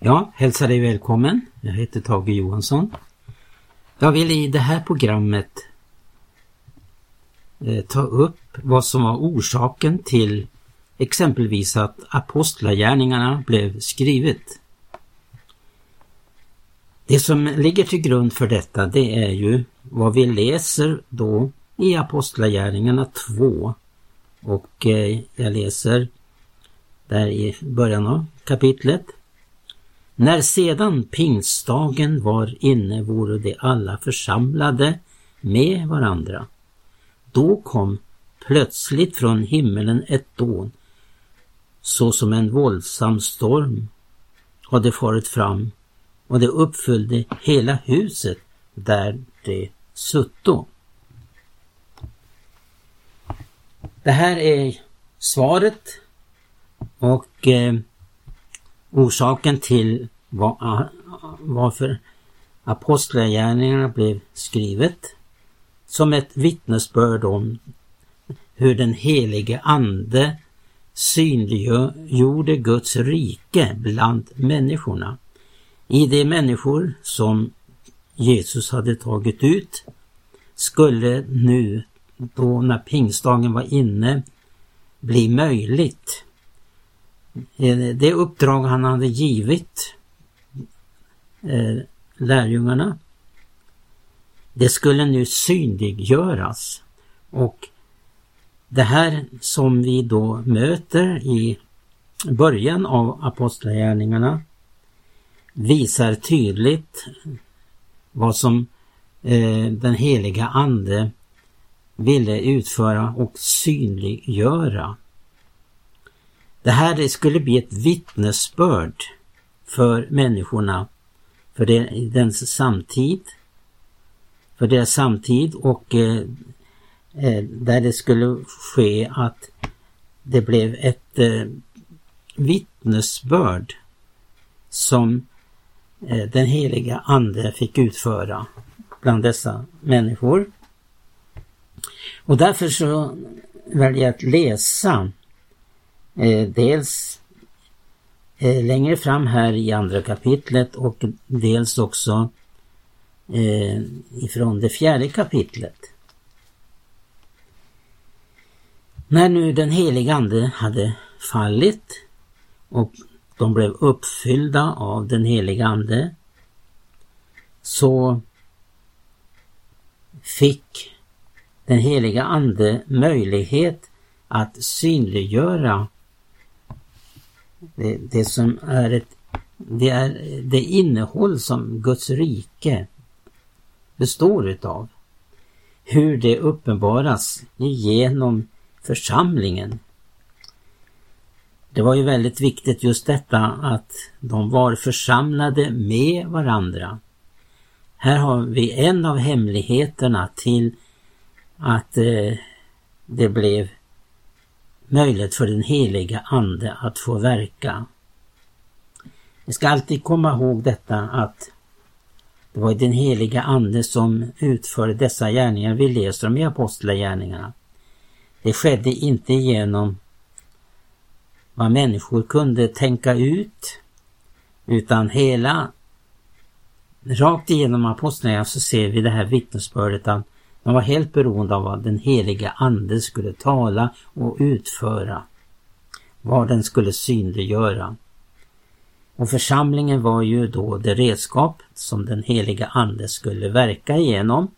Ja, hälsa dig välkommen. Jag heter Tage Johansson. Jag vill i det här programmet eh, ta upp vad som var orsaken till exempelvis att Apostlagärningarna blev skrivet. Det som ligger till grund för detta det är ju vad vi läser då i Apostlagärningarna 2 och eh, jag läser där i början av kapitlet. När sedan pingstdagen var inne vore de alla församlade med varandra. Då kom plötsligt från himmelen ett dån såsom en våldsam storm hade farit fram och det uppfyllde hela huset där de sutto. Det här är svaret och eh, orsaken till var, varför Apostlagärningarna blev skrivet som ett vittnesbörd om hur den helige Ande synliggjorde Guds rike bland människorna. I de människor som Jesus hade tagit ut skulle nu då när pingstdagen var inne bli möjligt. Eh, det uppdrag han hade givit eh, lärjungarna. Det skulle nu synliggöras. Och det här som vi då möter i början av Apostlagärningarna visar tydligt vad som eh, den heliga Ande ville utföra och synliggöra. Det här skulle bli ett vittnesbörd för människorna, för deras samtid, för deras samtid och eh, eh, där det skulle ske att det blev ett eh, vittnesbörd som eh, den heliga Ande fick utföra bland dessa människor. Och därför så väljer jag att läsa eh, dels Eh, längre fram här i andra kapitlet och dels också eh, ifrån det fjärde kapitlet. När nu den heliga Ande hade fallit och de blev uppfyllda av den heliga Ande så fick den heliga Ande möjlighet att synliggöra det, det som är ett det är det innehåll som Guds rike består utav. Hur det uppenbaras genom församlingen. Det var ju väldigt viktigt just detta att de var församlade med varandra. Här har vi en av hemligheterna till att eh, det blev möjlighet för den heliga Ande att få verka. Vi ska alltid komma ihåg detta att det var den heliga Ande som utförde dessa gärningar vi läser om i Apostlagärningarna. Det skedde inte genom vad människor kunde tänka ut utan hela rakt igenom Apostlagärningarna så ser vi det här vittnesbördet att de var helt beroende av vad den heliga Ande skulle tala och utföra. Vad den skulle synliggöra. Och församlingen var ju då det redskap som den heliga Ande skulle verka igenom.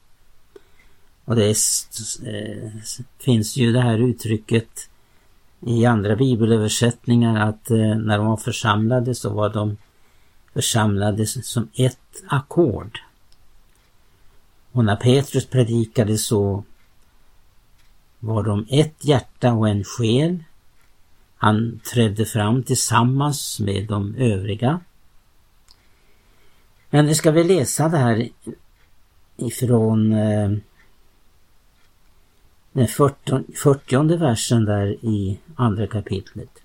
Och det eh, finns ju det här uttrycket i andra bibelöversättningar att eh, när de var församlade så var de församlade som ett ackord. Och när Petrus predikade så var de ett hjärta och en själ. Han trädde fram tillsammans med de övriga. Men nu ska vi läsa det här ifrån eh, den 40, 40 versen där i andra kapitlet.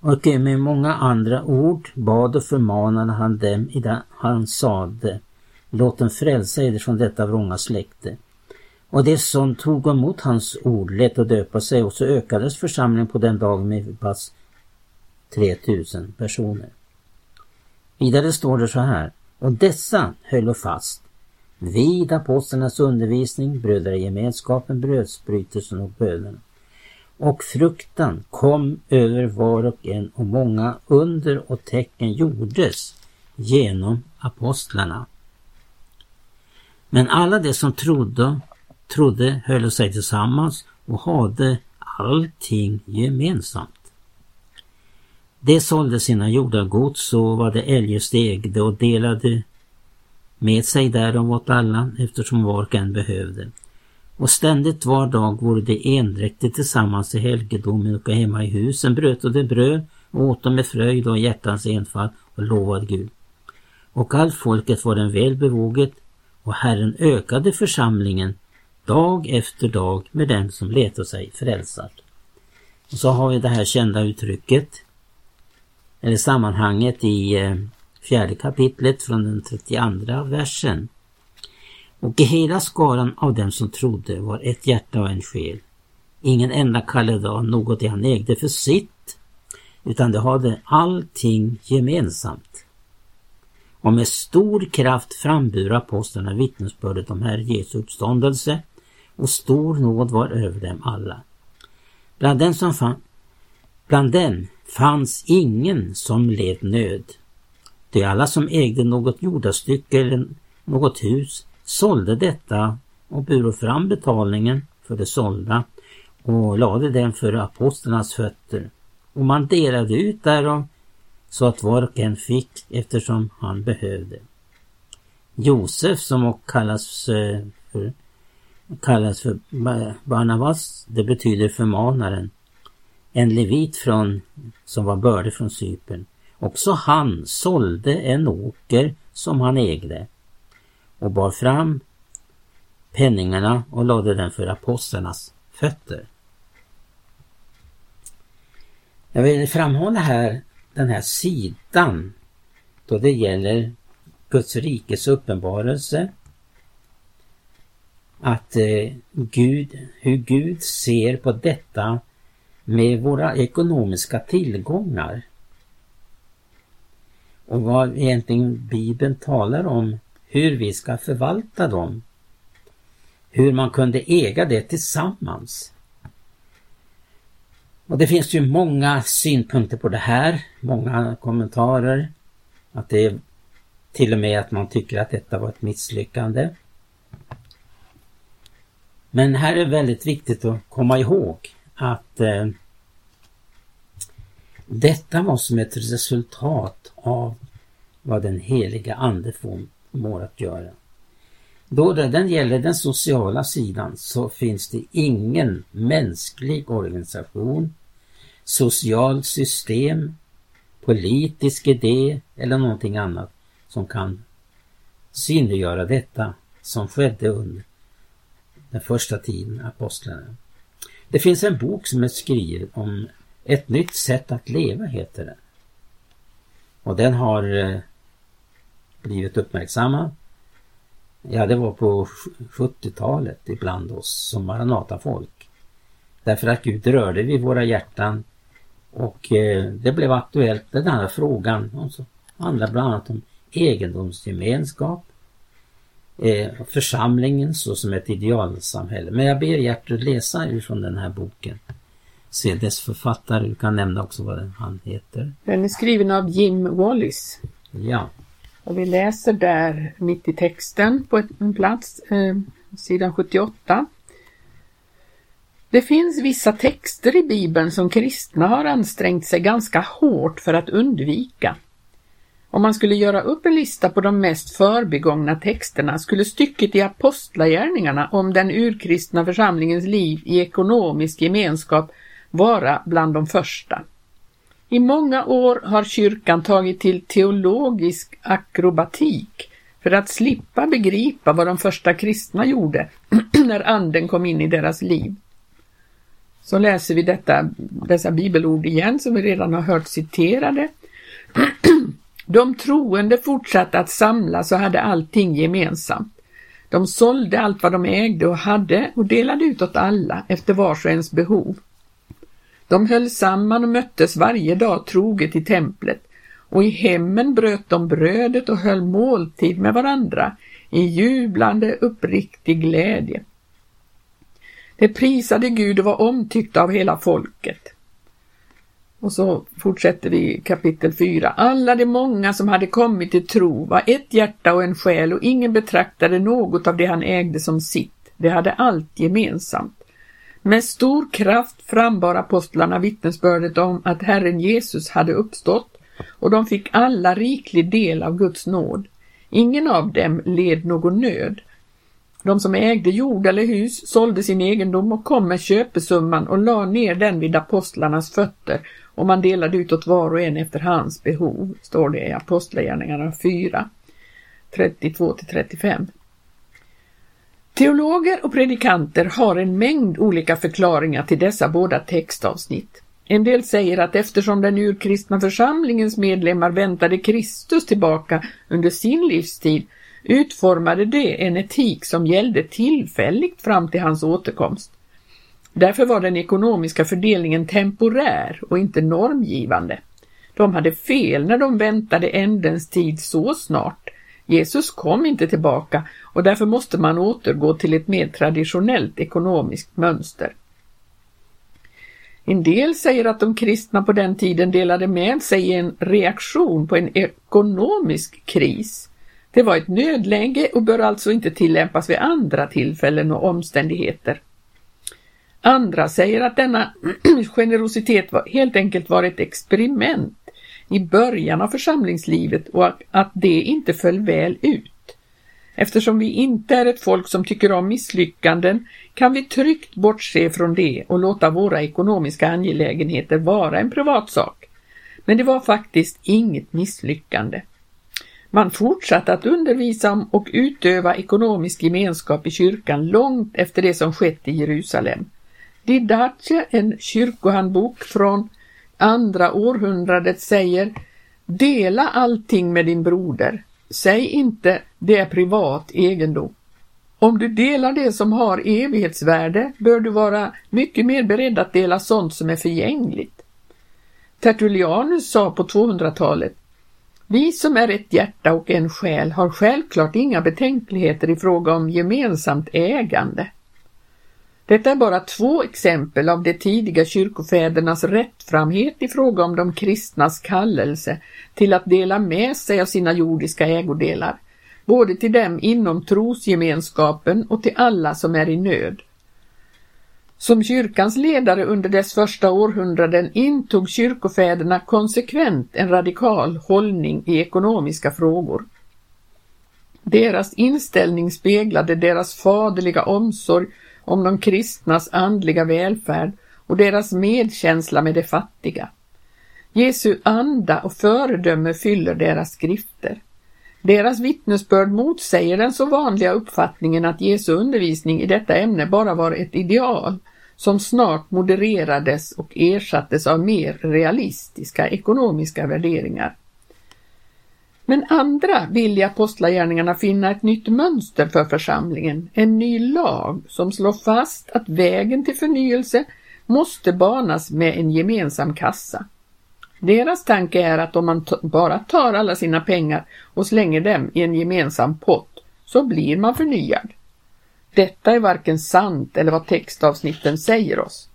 Och med många andra ord bad och förmanade han dem i det han sade. Låt dem frälsa eder från detta vrånga släkte. Och det som tog emot hans ord lät att döpa sig och så ökades församlingen på den dagen med pass 3000 personer. Vidare står det så här. Och dessa höll fast vid apostlarnas undervisning, brödragemenskapen, brödsbrytelsen och bönerna. Och fruktan kom över var och en och många under och tecken gjordes genom apostlarna. Men alla de som trodde, trodde höll sig tillsammans och hade allting gemensamt. De sålde sina jordagods och vad de eljest ägde och delade med sig därom åt alla eftersom var och en behövde. Och ständigt var dag vore de endräktigt tillsammans i helgedomen och hemma i husen bröt och de bröd och åt dem med fröjd och hjärtans enfall och lovade Gud. Och allt folket var den väl bevåget och Herren ökade församlingen dag efter dag med den som letade sig frälsad. Och så har vi det här kända uttrycket eller sammanhanget i eh, fjärde kapitlet från den 32 versen. Och i hela skaran av dem som trodde var ett hjärta och en själ. Ingen enda kallade av något det han ägde för sitt, utan de hade allting gemensamt. Och med stor kraft frambur apostlarna vittnesbördet om Herre Jesu uppståndelse och stor nåd var över dem alla. Bland dem, som fann, bland den fanns ingen som led nöd. De alla som ägde något jordastycke eller något hus sålde detta och buro fram betalningen för det sålda och lade den för apostlarnas fötter. Och man delade ut därav så att var och en fick eftersom han behövde. Josef som också kallas eh, för, kallas för Barnabas, det betyder förmanaren. En levit från, som var bördig från Cypern. Också han sålde en åker som han ägde och bar fram penningarna och lade den för apostlarnas fötter. Jag vill framhålla här den här sidan då det gäller Guds rikes uppenbarelse. Att eh, Gud, hur Gud ser på detta med våra ekonomiska tillgångar. Och vad egentligen Bibeln talar om hur vi ska förvalta dem. Hur man kunde äga det tillsammans. Och det finns ju många synpunkter på det här, många kommentarer. Att det är till och med att man tycker att detta var ett misslyckande. Men här är det väldigt viktigt att komma ihåg att eh, detta var som ett resultat av vad den heliga Ande förmår att göra. Då det den gäller den sociala sidan så finns det ingen mänsklig organisation, socialt system, politisk idé eller någonting annat som kan synliggöra detta som skedde under den första tiden, apostlarna. Det finns en bok som är skriven om ett nytt sätt att leva, heter den. Och den har eh, blivit uppmärksammad. Ja, det var på 70-talet ibland oss som Maranata-folk. Därför att Gud rörde vid våra hjärtan och eh, det blev aktuellt den här frågan. Och så handlar bland annat om egendomsgemenskap, eh, församlingen såsom ett idealsamhälle. Men jag ber Gertrud läsa ifrån den här boken. Se dess författare, du kan nämna också vad han heter. Den är skriven av Jim Wallis. Ja. Och vi läser där mitt i texten på en plats, eh, sidan 78. Det finns vissa texter i Bibeln som kristna har ansträngt sig ganska hårt för att undvika. Om man skulle göra upp en lista på de mest förbigångna texterna skulle stycket i Apostlagärningarna om den urkristna församlingens liv i ekonomisk gemenskap vara bland de första. I många år har kyrkan tagit till teologisk akrobatik för att slippa begripa vad de första kristna gjorde när anden kom in i deras liv. Så läser vi detta, dessa bibelord igen som vi redan har hört citerade. De troende fortsatte att samlas och hade allting gemensamt. De sålde allt vad de ägde och hade och delade ut åt alla efter vars och ens behov. De höll samman och möttes varje dag troget i templet och i hemmen bröt de brödet och höll måltid med varandra i jublande uppriktig glädje. Det prisade Gud och var omtyckta av hela folket. Och så fortsätter vi kapitel 4. Alla de många som hade kommit till tro var ett hjärta och en själ och ingen betraktade något av det han ägde som sitt. De hade allt gemensamt. Med stor kraft frambar apostlarna vittnesbördet om att Herren Jesus hade uppstått och de fick alla riklig del av Guds nåd. Ingen av dem led någon nöd. De som ägde jord eller hus sålde sin egendom och kom med köpesumman och la ner den vid apostlarnas fötter och man delade ut åt var och en efter hans behov, står det i Apostlagärningarna 4, 32 till 35. Teologer och predikanter har en mängd olika förklaringar till dessa båda textavsnitt. En del säger att eftersom den urkristna församlingens medlemmar väntade Kristus tillbaka under sin livstid utformade det en etik som gällde tillfälligt fram till hans återkomst. Därför var den ekonomiska fördelningen temporär och inte normgivande. De hade fel när de väntade ändens tid så snart. Jesus kom inte tillbaka och därför måste man återgå till ett mer traditionellt ekonomiskt mönster. En del säger att de kristna på den tiden delade med sig i en reaktion på en ekonomisk kris. Det var ett nödläge och bör alltså inte tillämpas vid andra tillfällen och omständigheter. Andra säger att denna generositet helt enkelt var ett experiment i början av församlingslivet och att det inte föll väl ut. Eftersom vi inte är ett folk som tycker om misslyckanden kan vi tryggt bortse från det och låta våra ekonomiska angelägenheter vara en privatsak. Men det var faktiskt inget misslyckande. Man fortsatte att undervisa om och utöva ekonomisk gemenskap i kyrkan långt efter det som skett i Jerusalem. Didache, en kyrkohandbok från andra århundradet säger Dela allting med din broder. Säg inte det är privat egendom. Om du delar det som har evighetsvärde bör du vara mycket mer beredd att dela sånt som är förgängligt. Tertullianus sa på 200-talet Vi som är ett hjärta och en själ har självklart inga betänkligheter i fråga om gemensamt ägande. Detta är bara två exempel av de tidiga kyrkofädernas rättframhet i fråga om de kristnas kallelse till att dela med sig av sina jordiska ägodelar, både till dem inom trosgemenskapen och till alla som är i nöd. Som kyrkans ledare under dess första århundraden intog kyrkofäderna konsekvent en radikal hållning i ekonomiska frågor. Deras inställning speglade deras faderliga omsorg om de kristnas andliga välfärd och deras medkänsla med de fattiga. Jesu anda och föredöme fyller deras skrifter. Deras vittnesbörd motsäger den så vanliga uppfattningen att Jesu undervisning i detta ämne bara var ett ideal som snart modererades och ersattes av mer realistiska ekonomiska värderingar. Men andra vill i Apostlagärningarna finna ett nytt mönster för församlingen, en ny lag som slår fast att vägen till förnyelse måste banas med en gemensam kassa. Deras tanke är att om man bara tar alla sina pengar och slänger dem i en gemensam pott så blir man förnyad. Detta är varken sant eller vad textavsnitten säger oss.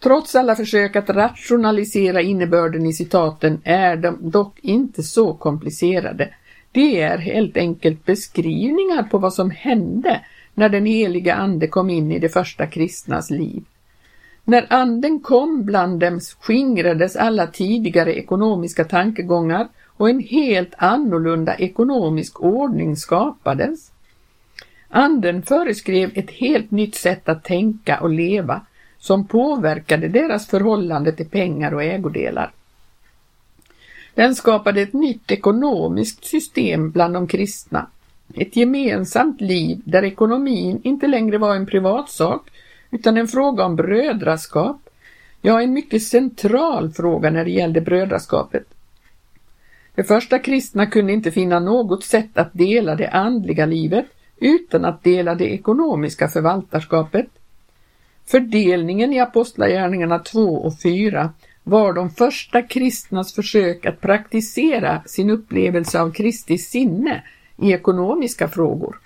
Trots alla försök att rationalisera innebörden i citaten är de dock inte så komplicerade. Det är helt enkelt beskrivningar på vad som hände när den heliga ande kom in i de första kristnas liv. När anden kom bland dem skingrades alla tidigare ekonomiska tankegångar och en helt annorlunda ekonomisk ordning skapades. Anden föreskrev ett helt nytt sätt att tänka och leva som påverkade deras förhållande till pengar och ägodelar. Den skapade ett nytt ekonomiskt system bland de kristna, ett gemensamt liv där ekonomin inte längre var en privatsak utan en fråga om brödraskap, ja en mycket central fråga när det gällde brödraskapet. De första kristna kunde inte finna något sätt att dela det andliga livet utan att dela det ekonomiska förvaltarskapet Fördelningen i Apostlagärningarna 2 och 4 var de första kristnas försök att praktisera sin upplevelse av Kristi sinne i ekonomiska frågor.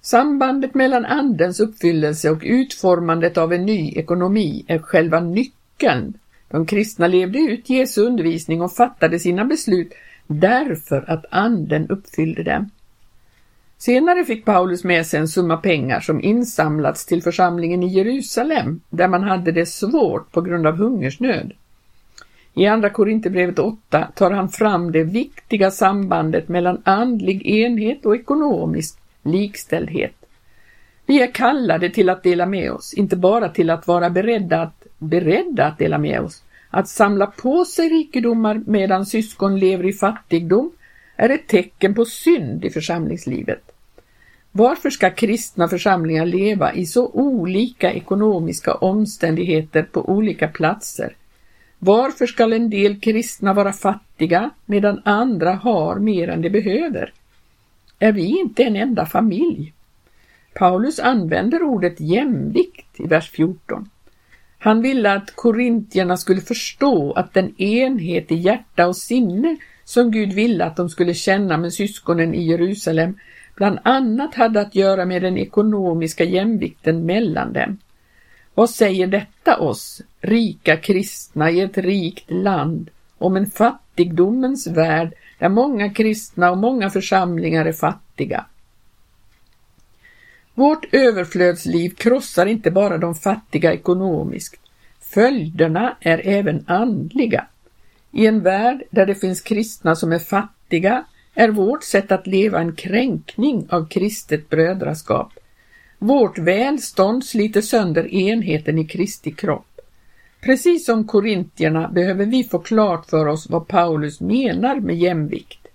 Sambandet mellan Andens uppfyllelse och utformandet av en ny ekonomi är själva nyckeln. De kristna levde ut Jesu undervisning och fattade sina beslut därför att Anden uppfyllde dem. Senare fick Paulus med sig en summa pengar som insamlats till församlingen i Jerusalem, där man hade det svårt på grund av hungersnöd. I Andra Korinthierbrevet 8 tar han fram det viktiga sambandet mellan andlig enhet och ekonomisk likställdhet. Vi är kallade till att dela med oss, inte bara till att vara beredda att, beredda att dela med oss. Att samla på sig rikedomar medan syskon lever i fattigdom är ett tecken på synd i församlingslivet. Varför ska kristna församlingar leva i så olika ekonomiska omständigheter på olika platser? Varför ska en del kristna vara fattiga medan andra har mer än de behöver? Är vi inte en enda familj? Paulus använder ordet jämvikt i vers 14. Han ville att korintierna skulle förstå att den enhet i hjärta och sinne som Gud ville att de skulle känna med syskonen i Jerusalem bland annat hade att göra med den ekonomiska jämvikten mellan dem. Vad säger detta oss, rika kristna i ett rikt land, om en fattigdomens värld där många kristna och många församlingar är fattiga? Vårt överflödsliv krossar inte bara de fattiga ekonomiskt. Följderna är även andliga. I en värld där det finns kristna som är fattiga är vårt sätt att leva en kränkning av kristet brödraskap. Vårt välstånd sliter sönder enheten i Kristi kropp. Precis som korintierna behöver vi få klart för oss vad Paulus menar med jämvikt.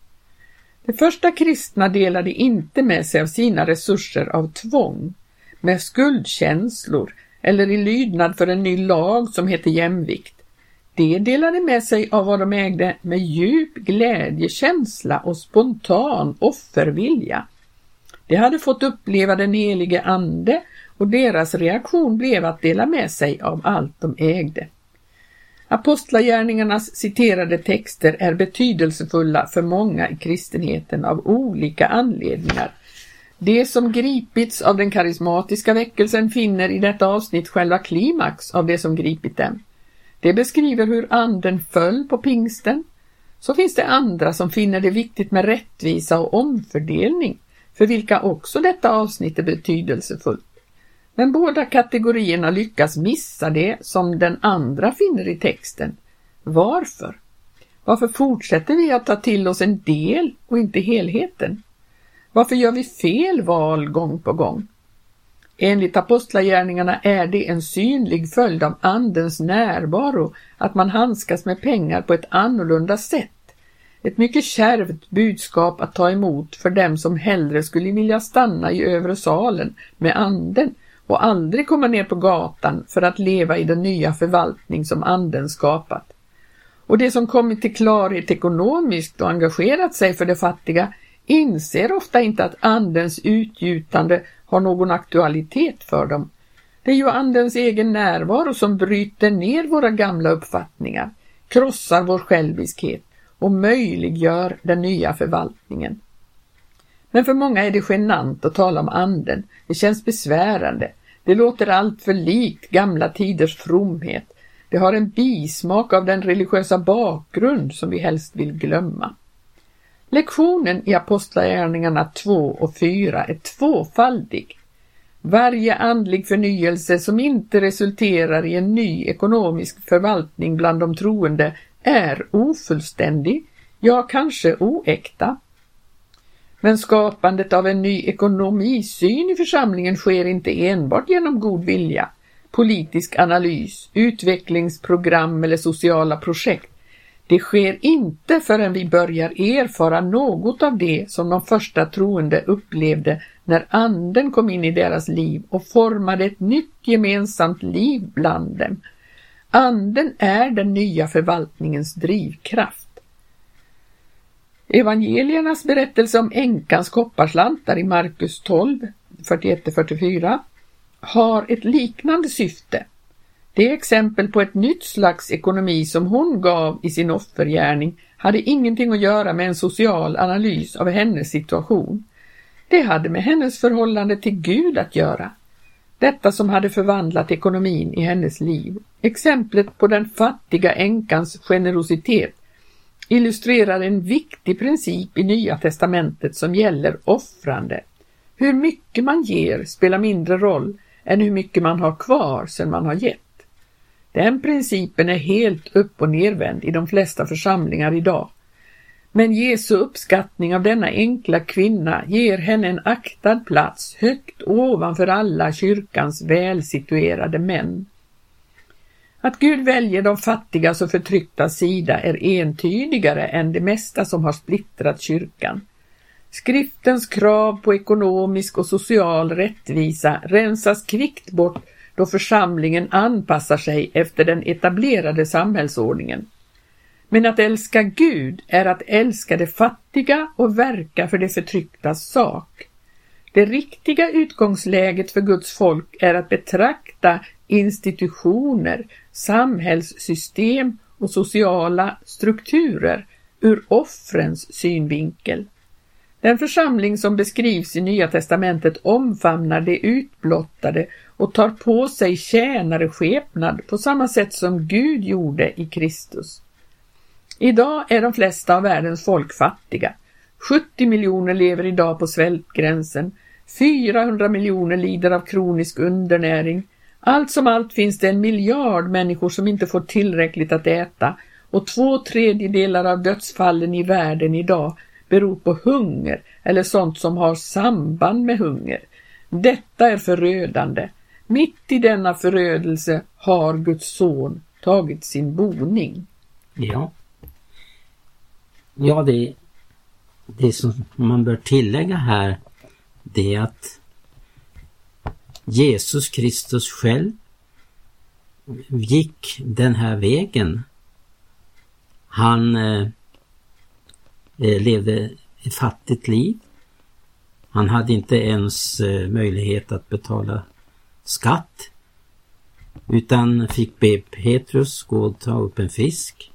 De första kristna delade inte med sig av sina resurser av tvång, med skuldkänslor eller i lydnad för en ny lag som heter jämvikt. De delade med sig av vad de ägde med djup glädjekänsla och spontan offervilja. De hade fått uppleva den helige Ande och deras reaktion blev att dela med sig av allt de ägde. Apostlagärningarnas citerade texter är betydelsefulla för många i kristenheten av olika anledningar. De som gripits av den karismatiska väckelsen finner i detta avsnitt själva klimax av det som gripit dem. Det beskriver hur anden föll på pingsten. Så finns det andra som finner det viktigt med rättvisa och omfördelning, för vilka också detta avsnitt är betydelsefullt. Men båda kategorierna lyckas missa det som den andra finner i texten. Varför? Varför fortsätter vi att ta till oss en del och inte helheten? Varför gör vi fel val gång på gång? Enligt apostlagärningarna är det en synlig följd av Andens närvaro att man handskas med pengar på ett annorlunda sätt. Ett mycket kärvt budskap att ta emot för dem som hellre skulle vilja stanna i övre salen med Anden och aldrig komma ner på gatan för att leva i den nya förvaltning som Anden skapat. Och de som kommit till klarhet ekonomiskt och engagerat sig för de fattiga inser ofta inte att Andens utgjutande har någon aktualitet för dem. Det är ju Andens egen närvaro som bryter ner våra gamla uppfattningar, krossar vår själviskhet och möjliggör den nya förvaltningen. Men för många är det genant att tala om anden. Det känns besvärande. Det låter allt för likt gamla tiders fromhet. Det har en bismak av den religiösa bakgrund som vi helst vill glömma. Lektionen i Apostlagärningarna 2 och 4 är tvåfaldig. Varje andlig förnyelse som inte resulterar i en ny ekonomisk förvaltning bland de troende är ofullständig, ja kanske oäkta. Men skapandet av en ny ekonomisyn i församlingen sker inte enbart genom god vilja, politisk analys, utvecklingsprogram eller sociala projekt. Det sker inte förrän vi börjar erfara något av det som de första troende upplevde när anden kom in i deras liv och formade ett nytt gemensamt liv bland dem. Anden är den nya förvaltningens drivkraft. Evangeliernas berättelse om änkans kopparslantar i Markus 12, 41-44 har ett liknande syfte. Det exempel på ett nytt slags ekonomi som hon gav i sin offergärning hade ingenting att göra med en social analys av hennes situation. Det hade med hennes förhållande till Gud att göra. Detta som hade förvandlat ekonomin i hennes liv. Exemplet på den fattiga änkans generositet illustrerar en viktig princip i Nya testamentet som gäller offrande. Hur mycket man ger spelar mindre roll än hur mycket man har kvar sedan man har gett. Den principen är helt upp och nervänd i de flesta församlingar idag. Men Jesu uppskattning av denna enkla kvinna ger henne en aktad plats högt ovanför alla kyrkans välsituerade män. Att Gud väljer de fattigas och förtrycktas sida är entydigare än det mesta som har splittrat kyrkan. Skriftens krav på ekonomisk och social rättvisa rensas kvickt bort då församlingen anpassar sig efter den etablerade samhällsordningen. Men att älska Gud är att älska det fattiga och verka för det förtrycktas sak. Det riktiga utgångsläget för Guds folk är att betrakta institutioner, samhällssystem och sociala strukturer ur offrens synvinkel. Den församling som beskrivs i Nya testamentet omfamnar det utblottade och tar på sig tjänareskepnad på samma sätt som Gud gjorde i Kristus. Idag är de flesta av världens folk fattiga. 70 miljoner lever idag på svältgränsen. 400 miljoner lider av kronisk undernäring. Allt som allt finns det en miljard människor som inte får tillräckligt att äta och två tredjedelar av dödsfallen i världen idag beror på hunger eller sånt som har samband med hunger. Detta är förödande. Mitt i denna förödelse har Guds son tagit sin boning. Ja. Ja, det, det som man bör tillägga här det är att Jesus Kristus själv gick den här vägen. Han eh, eh levde ett fattigt liv. Han hade inte ens eh, möjlighet att betala skatt utan fick be Petrus gå och ta upp en fisk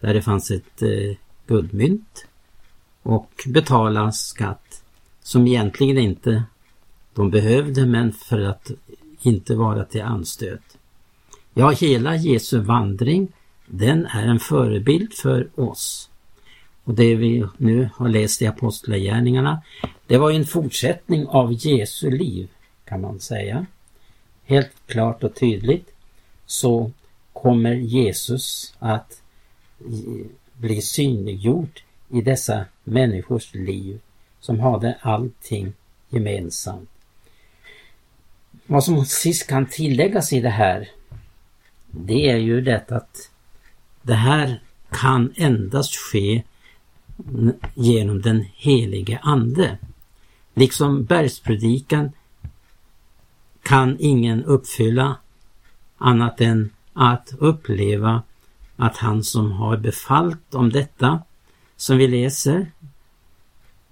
där det fanns ett eh, guldmynt och betala skatt som egentligen inte de behövde men för att inte vara till anstöt. Ja, hela Jesu vandring den är en förebild för oss. Och det vi nu har läst i Apostlagärningarna det var en fortsättning av Jesu liv kan man säga helt klart och tydligt så kommer Jesus att eh, bli synliggjord i dessa människors liv som hade allting gemensamt. Vad som sist kan tilläggas i det här det är ju det att det här kan endast ske genom den helige Ande. Liksom bergspredikan kan ingen uppfylla annat än att uppleva att han som har befallt om detta som vi läser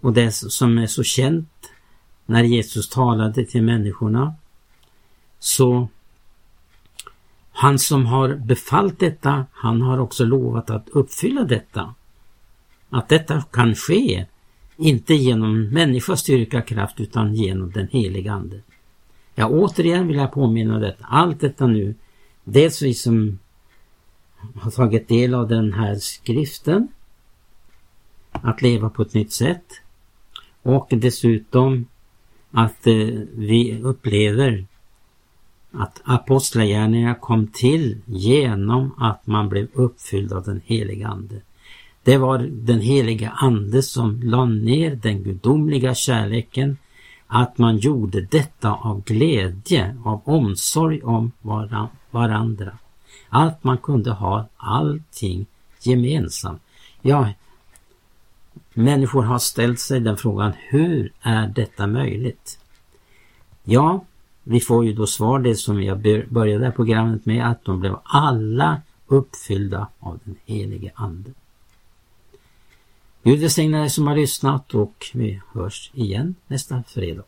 och det som är så känt när Jesus talade till människorna så han som har befallt detta, han har också lovat att uppfylla detta. Att detta kan ske, inte genom människas styrka kraft utan genom den heliga Ande. Ja, återigen vill jag påminna om detta. Allt detta nu, dels vi som har tagit del av den här skriften, att leva på ett nytt sätt och dessutom att eh, vi upplever att apostlagärningarna kom till genom att man blev uppfylld av den heliga Ande. Det var den heliga Ande som la ner den gudomliga kärleken att man gjorde detta av glädje, av omsorg om varandra. Att man kunde ha allting gemensamt. Ja, människor har ställt sig den frågan, hur är detta möjligt? Ja, vi får ju då svar det som jag började programmet med, att de blev alla uppfyllda av den helige Ande. Gud välsigne dig som har lyssnat och vi hörs igen nästa fredag.